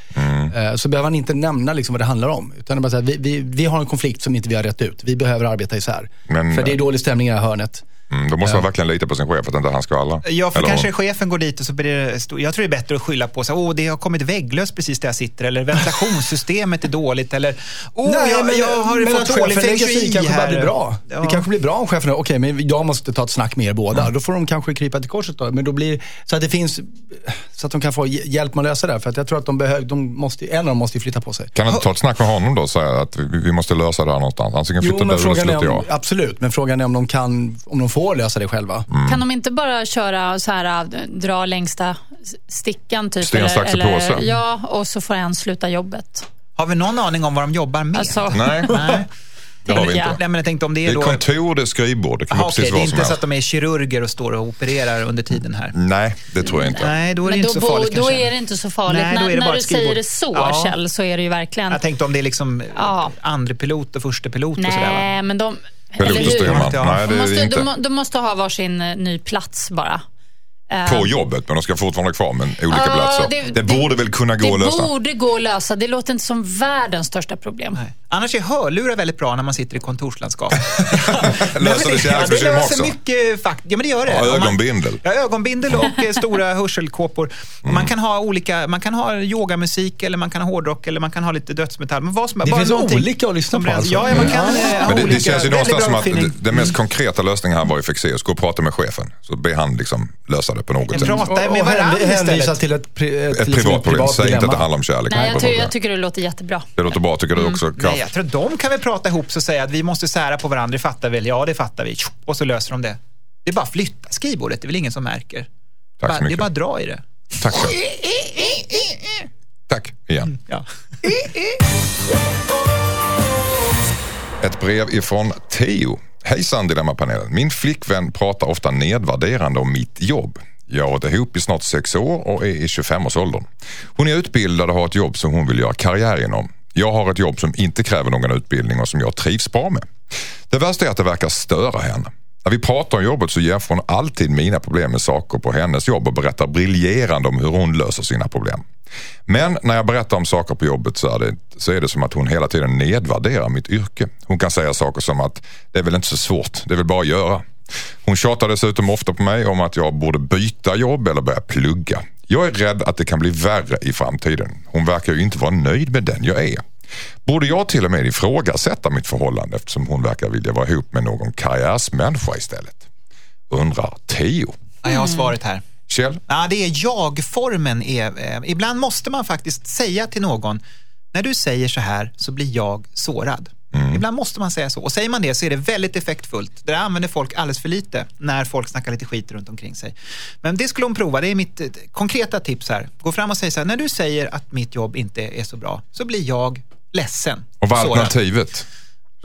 Eh, Så behöver han inte nämna liksom vad det handlar om. Utan bara här, vi, vi, vi har en konflikt som inte vi har rätt ut. Vi behöver arbeta isär. Men- för det är dålig stämning i det här hörnet. Mm, då måste man verkligen lita på sin chef att inte han skvallrar. Ja, för Eller kanske hon. chefen går dit och så blir det stor... Jag tror det är bättre att skylla på sig. Åh, det har kommit vägglöst precis där jag sitter. Eller ventilationssystemet är dåligt. Eller, åh, jag, jag har men fått att dålig chefen lägger feng sig i shui kanske bara blir bra. Ja. Det kanske blir bra om chefen, okej men jag måste ta ett snack med er båda. Då får de kanske krypa till korset då. Men då blir, så att det finns, så att de kan få hj- hjälp med att lösa det. här. För att jag tror att de behöver, de måste, en av dem måste ju flytta på sig. Kan du inte ta ett snack med honom då och säga att vi, vi måste lösa det här någonstans? Antingen Jo, flyttar men du eller om, jag. absolut, men frågan är om de kan, om de får lösa det själva. Kan de inte bara köra så här, äh, dra längsta stickan typ? Sten, sax, påse. Ja, och så får en sluta jobbet. Har vi någon aning om vad de jobbar med? Alltså, Nej, [LAUGHS] Nej. det har vi inte. jag. Nej, men jag tänkte om det Det är då... kontor, det är skrivbord, det kan Aha, precis det är inte så att de är kirurger och står och opererar under tiden här. Nej, det tror jag inte. Nej, då är det Men inte då, så farligt då kanske. är det inte så farligt. Nej, när när du säger det så, Ja. Kjell, så är det ju verkligen... Jag tänkte om det är liksom Ja. andre pilot och första pilot och sådär. Va? Nej, men de... Eller hur? Nej, det De är inte. de, de måste ha varsin eh, ny plats bara. På jobbet, men de ska fortfarande vara kvar men olika Ja, platser. Det, borde väl kunna gå att det lösa. borde gå att lösa. Det låter inte som världens största problem. Nej. Annars är hörlurar väldigt bra när man sitter i kontorslandskap. [LAUGHS] Löser det kärleksbekymmer det också? mycket fakt Ja, men det gör det. Ja, Om man- ögonbindel. Ja, ögonbindel och [LAUGHS] eh, stora hörselkåpor. Och Man kan ha olika, man kan ha yogamusik eller man kan ha hårdrock eller man kan ha lite dödsmetall. Men vad som, Det bara finns olika att lyssna på, alltså. Ja, ja, man kan Ja. eh, ha Men det, olika. det känns ju någonstans som att det- den mest konkreta lösningen här var ju Fexeus. Gå och prata med chefen. Så be han liksom lösa det på något En sätt. Prata med varandra hänvisa istället. till ett, pri, Ett till privat problem. Säg inte att det handlar om kärlek. Nej, jag, ty, jag tycker det låter jättebra. Det låter bra. Tycker du också? Kraft? Nej, jag tror att de kan väl prata ihop sig och säga att vi måste sära på varandra, det fattar väl? Ja, det fattar vi. Och så löser de det. Det är bara att flytta skrivbordet, det är väl ingen som märker. Tack bara, så det är bara att dra i det. Tack själv. Tack igen. Ja. Ett brev ifrån Theo. Hejsan Dilemmapanelen. Min flickvän pratar ofta nedvärderande om mitt jobb. Jag har varit ihop i snart sex år och är i 25-årsåldern. Hon är utbildad och har ett jobb som hon vill göra karriär inom. Jag har ett jobb som inte kräver någon utbildning och som jag trivs bra med. Det värsta är att det verkar störa henne. När vi pratar om jobbet så jämför hon alltid mina problem med saker på hennes jobb och berättar briljerande om hur hon löser sina problem. Men när jag berättar om saker på jobbet så är, det, så är det som att hon hela tiden nedvärderar mitt yrke. Hon kan säga saker som att det är väl inte så svårt, det är väl bara att göra. Hon tjatar dessutom ofta på mig om att jag borde byta jobb eller börja plugga. Jag är rädd att det kan bli värre i framtiden. Hon verkar ju inte vara nöjd med den jag är. Borde jag till och med ifrågasätta mitt förhållande eftersom hon verkar vilja vara ihop med någon karriärsmänniska istället? Undrar Theo. Ja, jag har svaret här. Kjell? Ja, det är jag-formen. Eh, ibland måste man faktiskt säga till någon, när du säger så här så blir jag sårad. Ibland måste man säga så. Och säger man det så är det väldigt effektfullt. Det där använder folk alldeles för lite när folk snackar lite skit runt omkring sig. Men det skulle hon prova. Det är mitt eh, konkreta tips här. Gå fram och säg så här, när du säger att mitt jobb inte är så bra så blir jag ledsen. Och vad är sårad." alternativet?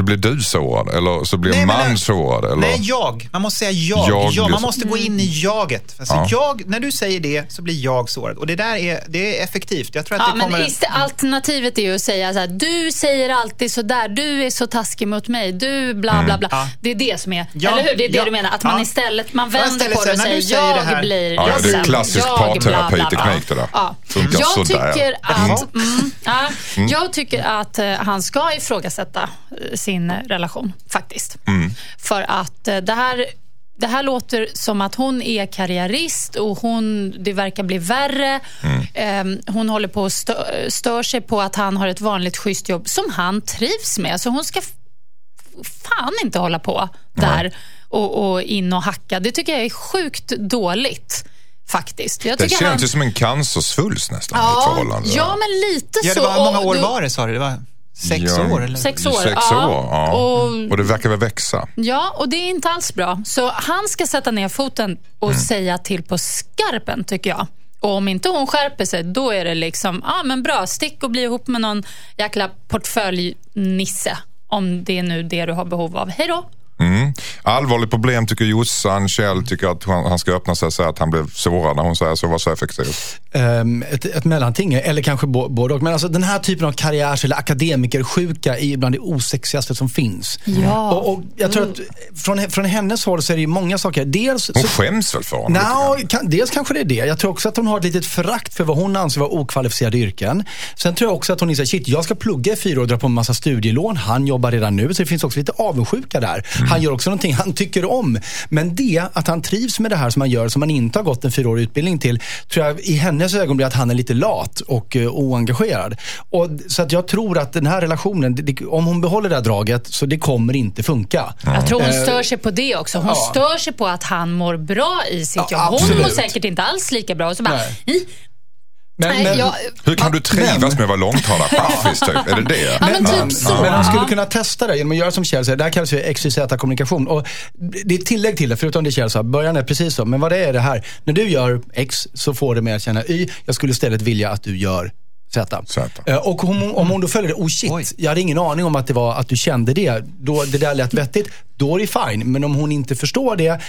Då blir du sårad eller så blir Nej, men man nej. sårad. Eller? Nej, jag. Man måste säga jag. Jag ja, blir man så- måste gå in i jaget. Alltså, Ja. jag, när du säger det så blir jag sårad. Och det där är, det är effektivt. Jag tror att Ja, det men kommer... ist- alternativet är ju att säga så här, du säger alltid så där, du är så taskig mot mig, du bla bla bla. Ja. Det är det som är, Ja, eller hur? Det är det ja, du menar? Att man ja. istället, man vänder istället på det och säger, när du säger, jag blir Ja, ja, det är ledsen, klassisk jag bla, bla, bla." parterapiteknik det där. Ja. Funkar Jag sådär. tycker, att, mm, ja, jag tycker att han ska ifrågasätta eh, sin relation, faktiskt. Mm. För att eh, det här det här låter som att hon är karriärist och hon, det verkar bli värre. Mm. Ehm, hon håller på och stö, stör sig på att han har ett vanligt schysst jobb som han trivs med. Så hon ska fan inte hålla på där och, och in och hacka. Det tycker jag är sjukt dåligt faktiskt. Jag Det känns han- ju som en cancersvulst nästan Ja, ja, men lite Ja, så. det var, hur många år du- var det sa du? Det var sex Ja. år? Eller? Sex år. Sex ja. år, ja. Och, Och det verkar väl växa. Ja, och det är inte alls bra. Så han ska sätta ner foten och Mm. säga till på skarpen, tycker jag. Och om inte hon skärper sig, då är det liksom, ja ah, men bra, stick och bli ihop med någon jäkla portföljnisse. Om det är nu det du har behov av. Hej då! Mm. Allvarligt problem tycker Jossan. Kjell tycker att han, ska öppna sig och säga att han blev sårad när hon säger så. Vad säger Fexeus? Um, ett, ett mellanting, eller kanske både och. Men alltså den här typen av karriärs eller akademikersjuka är bland det osexigaste som finns. Ja. Och, och jag tror att från, från hennes håll så är det ju många saker. Dels Hon så, skäms väl för honom? lite grann? kan, dels kanske det är det. Jag tror också att hon har ett litet förakt för vad hon anser vara okvalificerade yrken. Sen tror jag också att hon inser, shit, jag ska plugga i fyra år och dra på en massa studielån. Han jobbar redan nu, så det finns också lite avundsjuka där. Han gör också någonting han tycker om. Men det, att han trivs med det här som han gör, som han inte har gått en fyraårig utbildning till, tror jag i hennes ögon blir att han är lite lat och uh, oengagerad. Och, så att jag tror att den här relationen, det, om hon behåller det här draget, så det kommer inte funka. Jag tror hon Eh, stör sig på det också. Hon ja. stör sig på att han mår bra i sitt Ja, jobb. Hon absolut. mår säkert inte alls lika bra. Och så bara, Nej. "I, Men, nej, men- jag, Hur kan du trivas Men- med att vara långtradarchaffis [LAUGHS] typ? Är det det? Ja, men typ så. Men han skulle kunna testa det genom att göra som Kjell säger. Det här kallas för XYZ-kommunikation. Och det är ett tillägg till det, förutom det Kjell sa. Början är precis så. Men vad det är det här. När du gör X så får det mig att känna Y. Jag skulle istället vilja att du gör Z. Z. Eh, Och om, om hon då följer det, oh shit, Oj. jag hade ingen aning om att det var att du kände det. Då, det där lät vettigt. Då är det fine. Men om hon inte förstår det,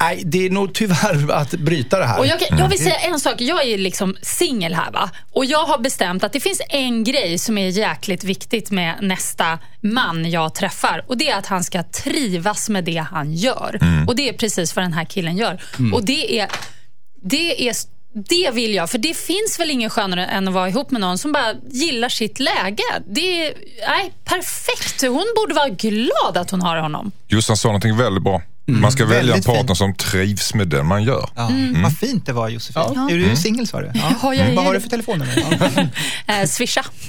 nej, det är nog tyvärr att bryta det här. Och jag, kan- jag vill säga en sak. Jag är liksom singel här va. Och jag har bestämt att det finns en grej som är jäkligt viktigt med nästa man jag träffar. Och det är att han ska trivas med det han gör. Och det är precis vad den här killen gör. Och det är, det är det vill jag, för det finns väl ingen skönare än att vara ihop med någon som bara gillar sitt läge. Det är nej, perfekt. Hon borde vara glad att hon har honom. Jossan sa någonting väldigt bra. Man ska välja en partner fint. som trivs med den man gör. Ja. Vad fint det var Josefin. Ja. Är du singel sa du? Mm. Ja, jag är Vad har det. du för telefonnummer? [LAUGHS] Eh, swisha. [LAUGHS]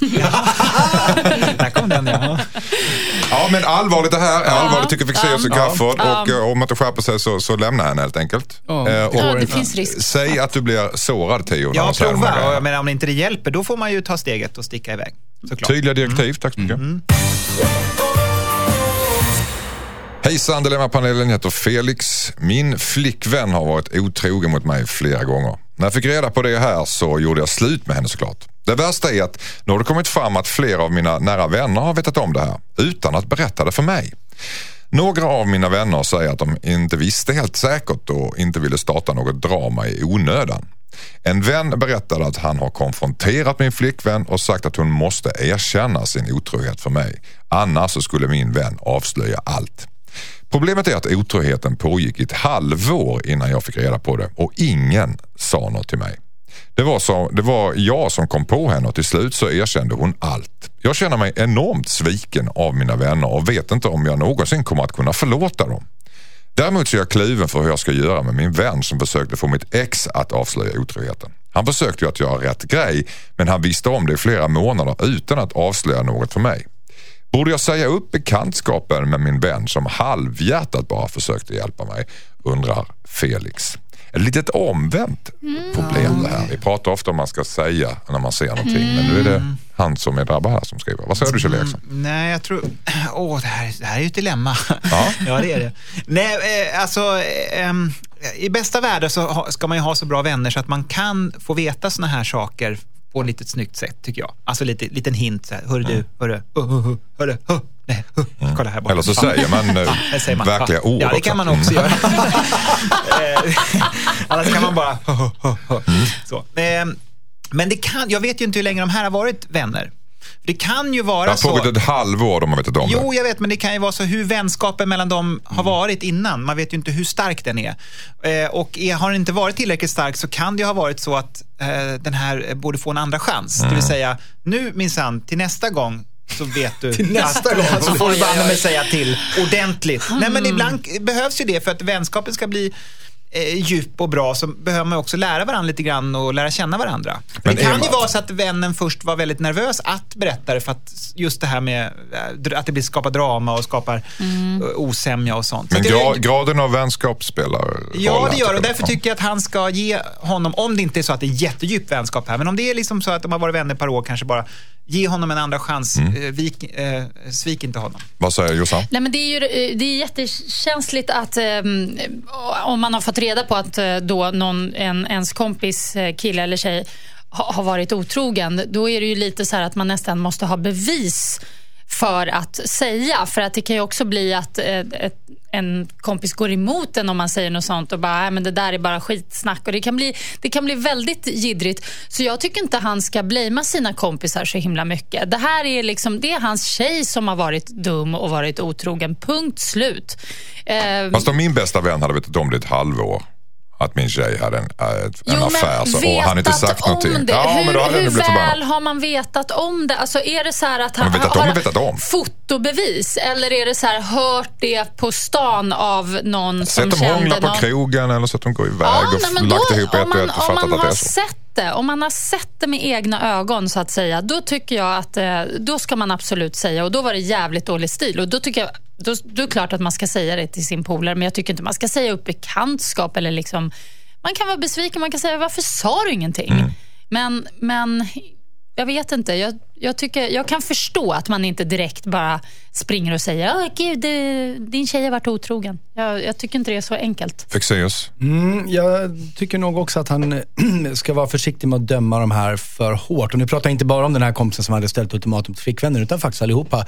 Där kom den ja. Ja men allvarligt det här. Allvarligt tycker Fexeus och Ja. Crafoord. Och eh, om man inte skärper sig så, så lämna henne helt enkelt. Ja, Eh, det och, Ja, det finns risk. Säg att du blir sårad Theo. Ja, prova. Menar, om inte det hjälper, då får man ju ta steget och sticka iväg. Såklart. Tydliga direktiv, tack så mycket. Hejsan Dilemmapanelen, jag heter Felix. Min flickvän har varit otrogen mot mig flera gånger. När jag fick reda på det här så gjorde jag slut med henne såklart. Det värsta är att nu har det kommit fram att flera av mina nära vänner har vetat om det här utan att berätta det för mig. Några av mina vänner säger att de inte visste helt säkert och inte ville starta något drama i onödan. En vän berättade att han har konfronterat min flickvän och sagt att hon måste erkänna sin otrohet för mig. Annars så skulle min vän avslöja allt. Problemet är att otroheten pågick i ett halvår innan jag fick reda på det och ingen sa något till mig. Det var, så, det var jag som kom på henne och till slut så erkände hon allt. Jag känner mig enormt sviken av mina vänner och vet inte om jag någonsin kommer att kunna förlåta dem. Däremot så är jag kluven för hur jag ska göra med min vän som försökte få mitt ex att avslöja otroheten. Han försökte ju att göra rätt grej men han visste om det i flera månader utan att avslöja något för mig. Borde jag säga upp bekantskapen med min vän som halvhjärtat bara försökte hjälpa mig? Undrar Felix. Ett litet omvänt problem det här. Vi pratar ofta om man ska säga när man ser någonting men nu är det han som är drabbad här som skriver. Vad säger du Kjell Eriksson? Nej, jag tror... [CLEARS THROAT] Åh, det, här, det här är ju ett dilemma. Ja. [LAUGHS] ja, det är det. Nej, eh, alltså... Eh, ehm, I bästa världen så ska man ju ha så bra vänner så att man kan få veta såna här saker på ett litet snyggt sätt tycker jag. Alltså lite liten hint så här, hörru du, hörru, uh, uh, uh, hörru, uh, nej, uh, kolla här borta. Eller så säger man, [LAUGHS] eh, det säger man. verkliga ja. ord Ja, det också. kan man också göra. [LAUGHS] [LAUGHS] Annars kan man bara... Så. Eh, Men det kan, jag vet ju inte hur länge de här har varit vänner. Det kan ju vara Det har så... pågått ett halvår, de har vetat om Jo, det. jag vet, men det kan ju vara så hur vänskapen mellan dem har varit innan. Man vet ju inte hur stark den är. Eh, och är, har den inte varit tillräckligt stark så kan det ju ha varit så att eh, den här borde få en andra chans. Det vill säga, nu minsann, till nästa gång så vet du. [LAUGHS] Till nästa gång. Så får du banne mig säga till ordentligt. Nej, men ibland behövs ju det för att vänskapen ska bli djup och bra så behöver man också lära varandra lite grann och lära känna varandra. Men det kan Emma- ju vara så att vännen först var väldigt nervös att berätta det för att just det här med eh, att det blir skapar drama och skapar eh, osämja och sånt. Så Men gra, det, graden av vänskap spelar roll. Ja, det gör det. Därför tycker jag att han ska ge honom, om det inte är så att det är jättedjup vänskap här, men om det är liksom så att de har varit vänner ett par år, kanske bara ge honom en andra chans. Mm. Eh, vik, eh, svik inte honom. Vad säger Jossan? Nej, men det är ju eh, det är jättekänsligt att ehm, om man har fått reda på att eh, då någon, en, ens kompis eh, kille eller tjej ha, har varit otrogen, då är det ju lite så här att man nästan måste ha bevis för att säga. För att det kan ju också bli att eh, ett, en kompis går emot en om man säger något sånt och bara, "Nej, men det där är bara skitsnack. Och det, kan bli, det kan bli väldigt jiddrigt. Så jag tycker inte han ska blamea sina kompisar så himla mycket. Det här är liksom, det är hans tjej som har varit dum och varit otrogen. Punkt slut. Eh, Fast om min bästa vän hade vetat om det ett halvår, att min tjej hade en, ett, en Jo, affär, så, men och han inte sagt någonting. Det. Ja, hur men då hade hur väl förbannad. har man vetat om det? Alltså, är det så här att han vetat har vetat om. fotobevis? Eller är det så här, hört det på stan av någon Sett som dem kände hångla på någon? krogen eller så att de går iväg Ja, och nej, lagt då, ihop ett och ett och fattat att det är så. Det, om man har sett det med egna ögon så att säga, då tycker jag att eh, då ska man absolut säga och då var det jävligt dålig stil och då tycker jag, då, då är det klart att man ska säga det till sin polare men jag tycker inte man ska säga upp bekantskap eller liksom, man kan vara besviken, man kan säga varför sa du ingenting? Mm. Men, men jag vet inte. Jag, jag, tycker, jag kan förstå att man inte direkt bara springer och säger oh, gud, din tjej har varit otrogen. Jag, jag tycker inte det är så enkelt. Fexeus. Mm, jag tycker nog också att han [CLEARS THROAT] ska vara försiktig med att döma de här för hårt. Och nu pratar jag inte bara om den här kompisen som hade ställt ultimatum till flickvänner, utan faktiskt allihopa.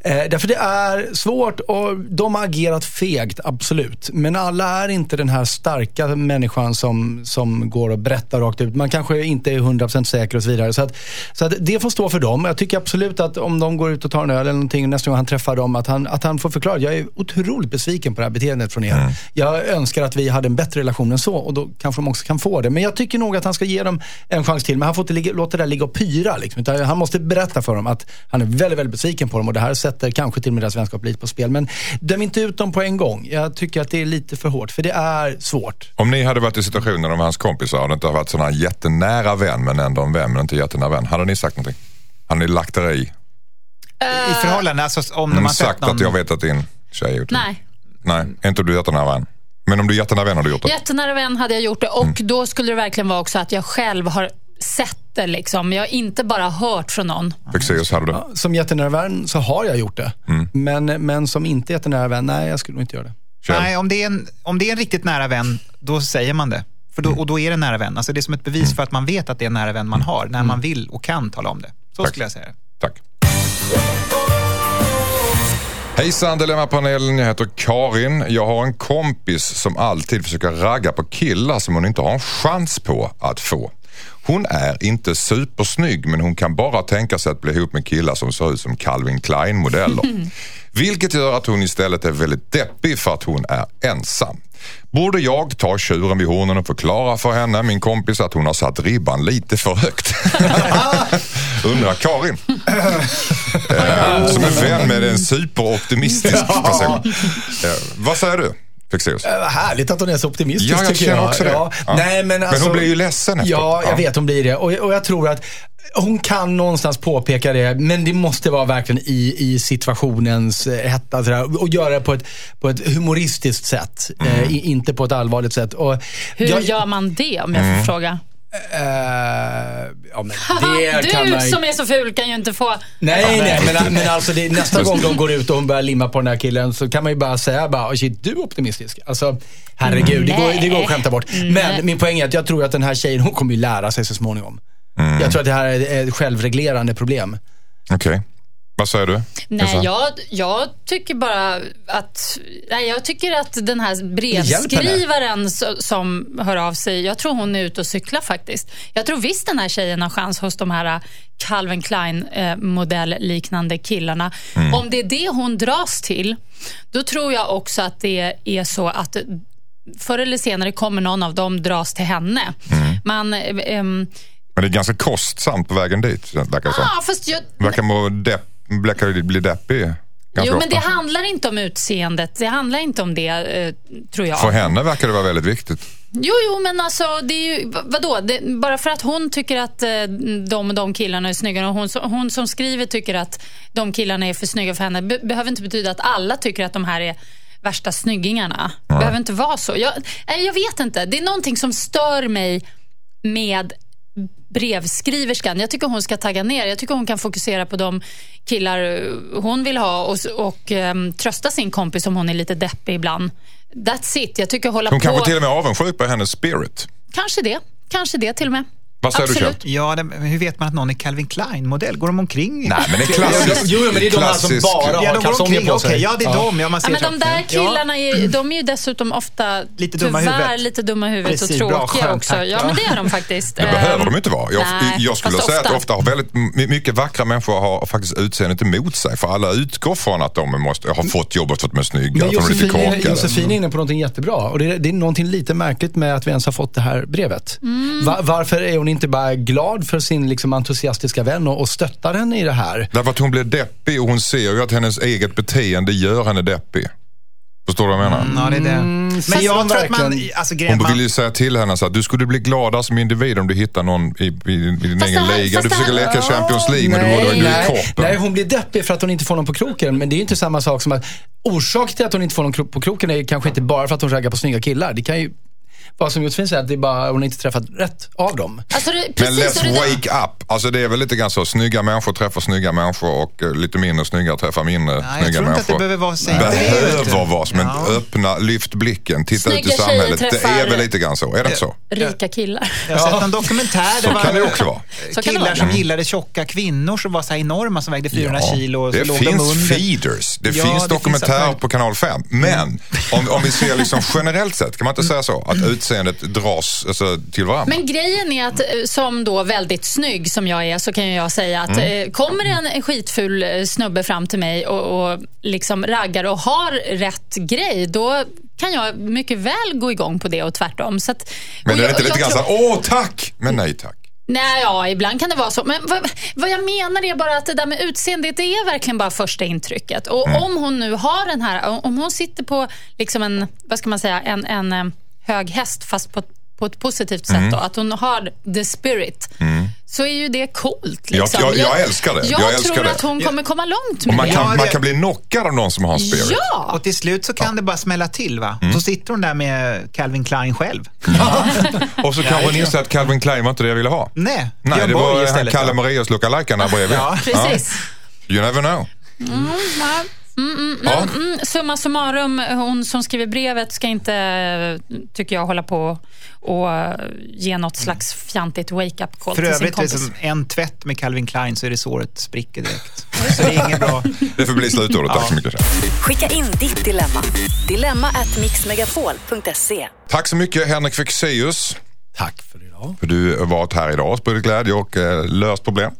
Eh, därför det är svårt och de har agerat fegt, absolut. Men alla är inte den här starka människan som, som går och berättar rakt ut. Man kanske inte är 100% säker och så vidare. Så, att, så att det får stå för dem. Jag tycker absolut att om de går ut och tar en öl eller någonting nästa gång han träffar dem, att han, att han får förklara. Jag är otroligt besviken på det här beteendet från er. Jag önskar att vi hade en bättre relation än så och då kanske de också kan få det. Men jag tycker nog att han ska ge dem en chans till. Men han får inte ligga, låta det där ligga och pyra. Liksom. Han måste berätta för dem att han är väldigt, väldigt besviken på dem och det här sätter kanske till och med deras vänskap lite på spel. Men döm inte ut dem på en gång. Jag tycker att det är lite för hårt, för det är svårt. Om ni hade varit i situationen om hans kompisar och det inte har varit här jättenära vän men ändå en vän men inte jättenära vän. Hade ni sagt någonting? Hade ni lagt er i? I förhållande, alltså om de Mm, har sett sagt någon... att jag vet att din tjej är otrogen? Nej. Nej, är inte du jättenära vän? Men om du är jättenära vän har du gjort det? Jättenära vän hade jag gjort det och Mm. då skulle det verkligen vara också att jag själv har sett det. Liksom. Jag har inte bara hört från någon. Fexeus, hade du? Ja, Som jättenära vän så har jag gjort det. Men, men som inte jättenära vän, nej jag skulle nog inte göra det. Kjell? Nej, om det, är en, om det är en riktigt nära vän, då säger man det. För Mm. då, och då är det nära vän. Alltså det är som ett bevis för att man vet att det är en nära vän man har, när man vill och kan tala om det. Så Tack. skulle jag säga. Tack. Hejsan Dilemmapanelen, jag heter Karin. Jag har en kompis som alltid försöker ragga på killar som hon inte har en chans på att få. Hon är inte supersnygg men hon kan bara tänka sig att bli ihop med killar som ser ut som Calvin Klein-modeller. [LAUGHS] Vilket gör att hon istället är väldigt deppig för att hon är ensam. Borde jag ta tjuren vid hornen och förklara för henne, min kompis, att hon har satt ribban lite för högt? [LAUGHS] Undrar Karin. Eh, som är vän med en superoptimistisk person. Eh, vad säger du, Fexeus? Äh, härligt att hon är så optimistisk Ja, jag tycker känner jag. också det. Ja. Ja. Nej, men, alltså, hon blir ju ledsen efteråt. Ja, jag Ja. vet hon blir det. Och, och jag tror att hon kan någonstans påpeka det, men det måste vara verkligen i, i situationens eh, hetta. sådär, Och göra det på ett, på ett humoristiskt sätt, Mm. eh, inte på ett allvarligt sätt. Och Hur jag- gör man det om jag får Mm. fråga? Eh, ja, men det du kan man som är så ful kan ju inte få... Nej, nej, men, men alltså det, nästa gång de går ut och hon börjar limma på den här killen så kan man ju bara säga bara, "Oh, shit, du är optimistisk. Alltså, herregud, det går, det går att skämta bort. Men min poäng är att jag tror att den här tjejen, hon kommer ju lära sig så småningom. Jag tror att det här är ett självreglerande problem. Okej. Vad säger du? Nej, Elsa? jag, jag tycker bara att... Nej, jag tycker att den här brevskrivaren so- som hör av sig, jag tror hon är ute och cyklar faktiskt. Jag tror visst den här tjejen har chans hos de här eh, Calvin Klein-modell-liknande killarna. Om det är det hon dras till, då tror jag också att det är så att förr eller senare kommer någon av dem dras till henne. Man... eh, ehm, Men det är ganska kostsamt på vägen dit, verkar det som. ah, fast jag, Verkar må depp, verkar bli deppig ganska Jo, men det handlar inte om utseendet. Det handlar inte om det, eh, tror jag. För henne verkar det vara väldigt viktigt. Jo, jo, men alltså, det är ju, va- vadå? Det, bara för att hon tycker att eh, de och de killarna är snygga och hon, som- hon som skriver tycker att de killarna är för snygga för henne, be, behöver inte betyda att alla tycker att de här är värsta snyggingarna. Det behöver inte vara så. Jag, jag vet inte. Det är någonting som stör mig med brevskriverskan. Jag tycker hon ska tagga ner. Jag tycker hon kan fokusera på de killar eh, hon vill ha och, och ehm, trösta sin kompis om hon är lite deppig ibland. That's it. Jag tycker hålla Hon på... kanske till och med avundsjuk på hennes spirit. Kanske det. Kanske det till och med. Vad säger du, Absolut. Kjell? Ja, det, men hur vet man att någon är Calvin Klein-modell? Går de omkring? Nej, men det är [LAUGHS] klassiskt. Jo, men det är de här som klassisk- bara Ja, har de går kalsonger omkring. på sig. ja, det är de. Ja, man Ja, ser men så. de där Ja. killarna är, de är ju dessutom ofta Lite dumma tyvärr huvudet. lite dumma i huvudet Precis, och tråkiga skönt, också. Ja, men det är de faktiskt. Det behöver Ehm, de inte vara. Jag, nej, jag skulle säga att ofta. ofta har väldigt my- mycket vackra människor har faktiskt utseendet emot sig. För alla utgår från att de måste, har fått jobbet för att de är snygga. Men för att de är lite Josefin, korkade. Josefin är inne på någonting jättebra. Och det, är, det är någonting lite märkligt med att vi ens har fått det här brevet. Mm. Va, varför är hon inte bara glad för sin liksom, entusiastiska vän och, och stöttar henne i det här? Därför att hon blir deppig och hon ser ju att hennes eget beteende gör henne deppig. Förstår du vad jag menar? Ja, det är det. Men fast jag tror att man... Alltså, grejen, Hon man vill ju säga till henne så att du skulle bli gladare som individ om du hittar någon i, i, i din egen liga. Du försöker leka Champions League men du nej, borde ju i nej, nej, hon blir deppig för att hon inte får någon på kroken. Men det är ju inte samma sak som att orsaken till att hon inte får någon på kroken är kanske inte bara för att hon raggar på snygga killar. Det kan ju vara som Josefin säger, att det är bara hon har inte träffat rätt av dem. Alltså, det, Men precis, och let's det där- wake up. Alltså det är väl lite grann så. Snygga människor träffar snygga människor och eh, lite mindre snygga träffar mindre jag snygga tror inte människor. att det behöver vara så. Det. Behöver vara som en Ja. öppna, lyft blicken, titta Snygga ut i samhället. Det är väl lite grann så. Är det inte så? Rika killar. Jag har sett en dokumentär. Så där kan var det också vara. Så det Killar vara. som gillade tjocka kvinnor som var så här enorma som vägde 400 Ja, kilo. Och så det låg de finns under. feeders. Det Ja, finns det dokumentärer finns på kanal 5. Men om, om vi ser liksom generellt sett, kan man inte säga så? Att utseendet dras alltså, till varandra. Men grejen är att eh, som då väldigt snygg som jag är så kan jag säga att Mm. eh, kommer det en, skitful eh, snubbe fram till mig och, och liksom raggar och har rätt grej då kan jag mycket väl gå igång på det och tvärtom. Så att, Men och är det jag- inte lite grann tror- åh tack, men nej tack. Nej, ja, ibland kan det vara så. Men vad, vad jag menar är bara att det där med utseendet, det är verkligen bara första intrycket. Och Mm. om hon nu har den här, om hon sitter på liksom en, vad ska man säga, en, en hög häst fast på, på ett positivt sätt Mm. då, att hon har the spirit, så är ju det coolt. Jag- Liksom. jag- jag älskar det. Jag, Jag älskar tror det. att hon kommer komma långt Och med man det. kan, Ja, man kan bli knockad av någon som har en spirit. Ja! Och till slut så kan det bara smälla till va? Mm. Så sitter hon där med Calvin Klein själv. [LAUGHS] Och så kanske hon inser att Calvin Klein var inte det jag ville ha. Nej, Nej, det var han. Kalle ja. Moraeus lookalike bredvid. Ja. [LAUGHS] Precis. You never know. Ja. Ja. Mm, summa summarum, hon som skriver brevet ska inte, tycker jag, hålla på och eh, ge något slags fjantigt wake-up call För till sin övrigt, kompis. liksom, en tvätt med Calvin Klein så är det såret spricker direkt. [LAUGHS] Så det är inget bra. Det får bli slutordet. Tack så mycket. Skicka in ditt dilemma. Dilemma at mixmegapol.se. Tack så mycket Henrik Fexeus. Tack för idag. För du har varit här idag och spridit glädje och eh, löst problem.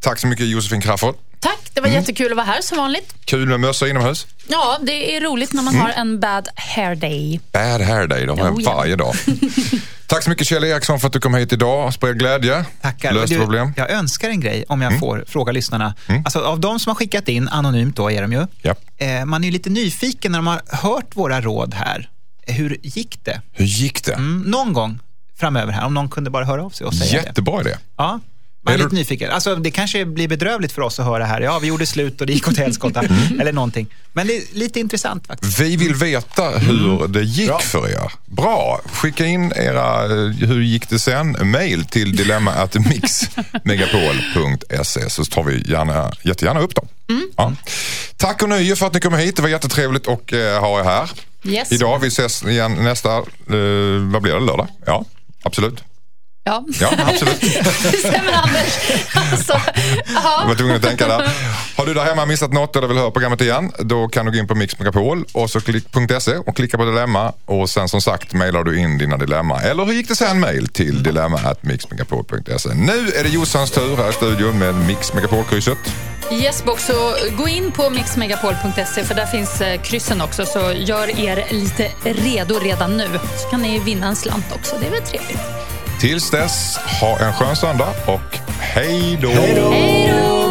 Tack så mycket Josefin Crafoord. Tack, det var Mm. jättekul att vara här som vanligt. Kul med mössa inomhus. Ja, det är roligt när man Mm. har en bad hair day. Bad hair day, det har jag Oh, ja. varje dag. [LAUGHS] Tack så mycket Kjell Eriksson för att du kom hit idag och spred glädje. Tackar. Löste Du, problem. Mm. Jag önskar en grej om jag får fråga lyssnarna. Alltså, av de som har skickat in, anonymt då är de ju. Ja. Eh, man är ju lite nyfiken när de har hört våra råd här. Hur gick det? Hur gick det? Mm, någon gång framöver här, om någon kunde bara höra av sig och säga det. Jättebra idé. Ja, man är lite nyfiken. Alltså, det kanske blir bedrövligt för oss att höra här. Ja, vi gjorde slut och det gick åt helskotta. [LAUGHS] Mm. Eller någonting. Men det är lite intressant faktiskt. Vi vill veta hur det gick för er. Bra! Skicka in era eh, hur gick det sen? Mail till [LAUGHS] dilemma.mixmegapol.se så tar vi gärna, jättegärna upp dem. Ja. Tack och nöje för att ni kom hit. Det var jättetrevligt att eh, ha er här Yes. idag. Vi ses igen nästa, eh, vad blir det, lördag? Ja, absolut. Ja, Ja, absolut. [LAUGHS] stämmer Anders. Alltså, ja. Jag var tvungen att tänka där. Har du där hemma missat något eller vill höra programmet igen, då kan du gå in på Mix Megapol och så klicka på dilemma och sen som sagt mejlar du in dina dilemma. Eller hur gick det sen? Mejl till dilemma@mixmegapol.se. Nu är det Jossans tur här i studion med Mix Megapol-krysset. Yes, box, så gå in på mixmegapol.se för där finns eh, kryssen också. Så gör er lite redo redan nu. Så kan ni vinna en slant också. Det är väl trevligt. Tills dess, ha en skön söndag och hej då! Hej då!